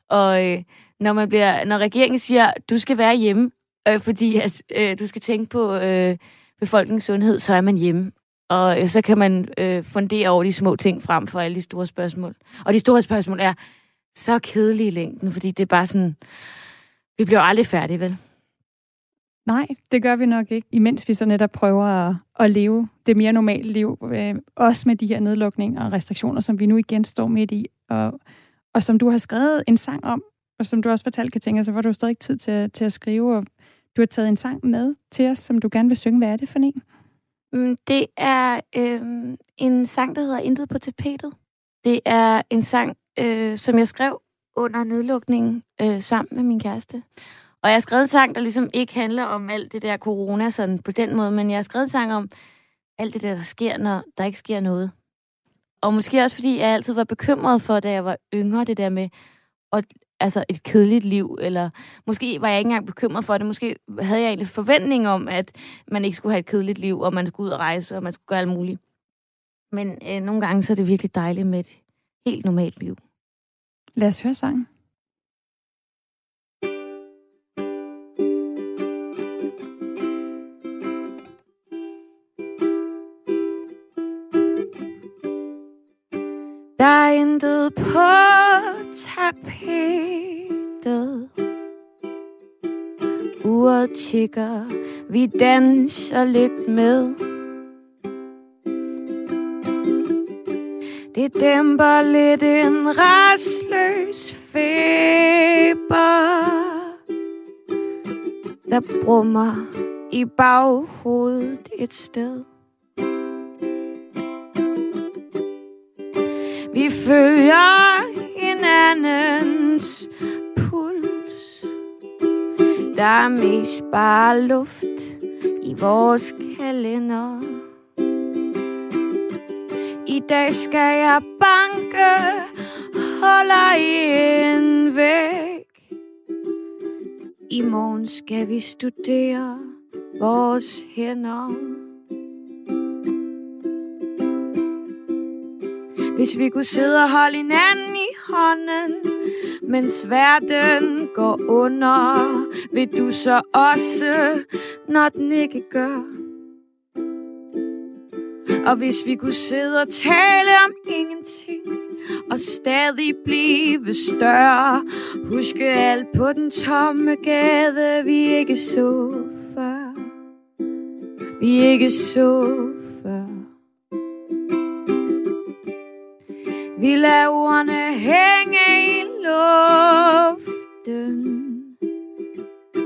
Og øh, når, man bliver, når regeringen siger, du skal være hjemme, øh, fordi at, øh, du skal tænke på øh, befolkningens sundhed, så er man hjemme. Og øh, så kan man øh, fundere over de små ting frem for alle de store spørgsmål. Og de store spørgsmål er så kedelige i længden, fordi det er bare sådan, vi bliver aldrig færdige, vel? Nej, det gør vi nok ikke, imens vi så netop prøver at, at leve det mere normale liv, øh, også med de her nedlukninger og restriktioner, som vi nu igen står midt i, og, og som du har skrevet en sang om, og som du også fortalte, Katinka, så var du stadig ikke tid til, til at skrive, og du har taget en sang med til os, som du gerne vil synge. Hvad er det for en? Mm, det er øh, en sang, der hedder Intet på tapetet. Det er en sang, øh, som jeg skrev under nedlukningen øh, sammen med min kæreste. Og jeg har skrevet en sang, der ligesom ikke handler om alt det der corona sådan på den måde, men jeg har skrevet en sang om alt det der, der sker, når der ikke sker noget. Og måske også, fordi jeg altid var bekymret for, da jeg var yngre, det der med at, altså et kedeligt liv, eller måske var jeg ikke engang bekymret for det, måske havde jeg egentlig forventning om, at man ikke skulle have et kedeligt liv, og man skulle ud og rejse, og man skulle gøre alt muligt. Men øh, nogle gange så er det virkelig dejligt med et helt normalt liv. Lad os høre sangen. Der er intet på tapetet. Uret tigger, vi danser lidt med. Det dæmper lidt en restløs feber Der brummer i baghovedet et sted. Vi følger hinandens puls. Der er mest bare luft i vores kalender. I dag skal jeg banke, holder en væk. I morgen skal vi studere vores hænder. Hvis vi kunne sidde og holde hinanden i hånden, mens verden går under, vil du så også, når den ikke gør. Og hvis vi kunne sidde og tale om ingenting, og stadig blive større, huske alt på den tomme gade, vi ikke så før. Vi ikke så Vi lader ordene hænge i luften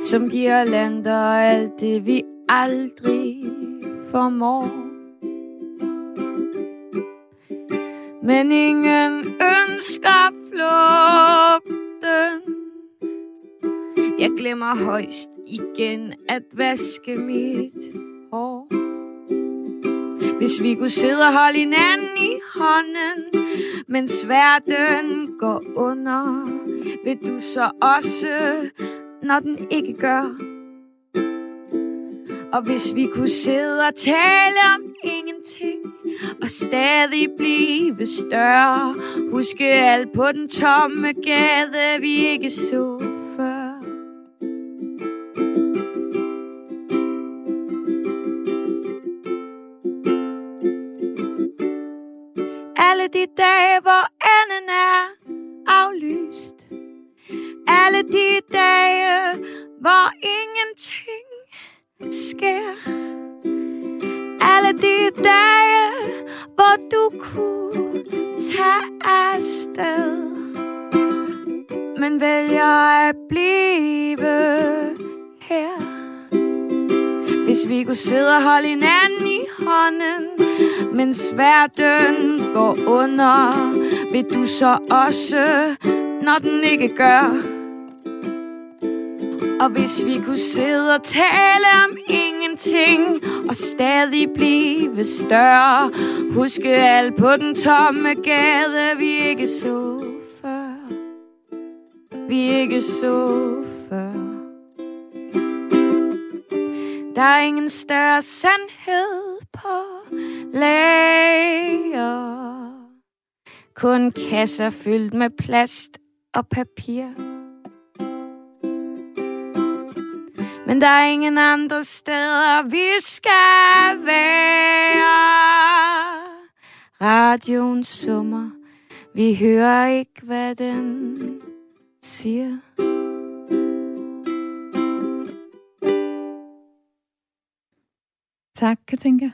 Som giver lander alt det vi aldrig formår. Men ingen ønsker flugten. Jeg glemmer højst igen at vaske mit hår hvis vi kunne sidde og holde hinanden i hånden, mens verden går under, vil du så også, når den ikke gør. Og hvis vi kunne sidde og tale om ingenting, og stadig blive større, huske alt på den tomme gade, vi ikke så Alle de dage, hvor enden er aflyst. Alle de dage, hvor ingenting sker. Alle de dage, hvor du kunne tage afsted. Men vælger at blive her. Hvis vi kunne sidde og holde hinanden i hånden, mens verden går under, vil du så også, når den ikke gør. Og hvis vi kunne sidde og tale om ingenting, og stadig blive større, huske alt på den tomme gade, vi ikke så før. Vi ikke så før. Der er ingen større sandhed på lager. Kun kasser fyldt med plast og papir. Men der er ingen andre steder, vi skal være. Radioen summer, vi hører ikke, hvad den siger. Tak, Katinka.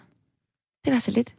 Det var så lidt.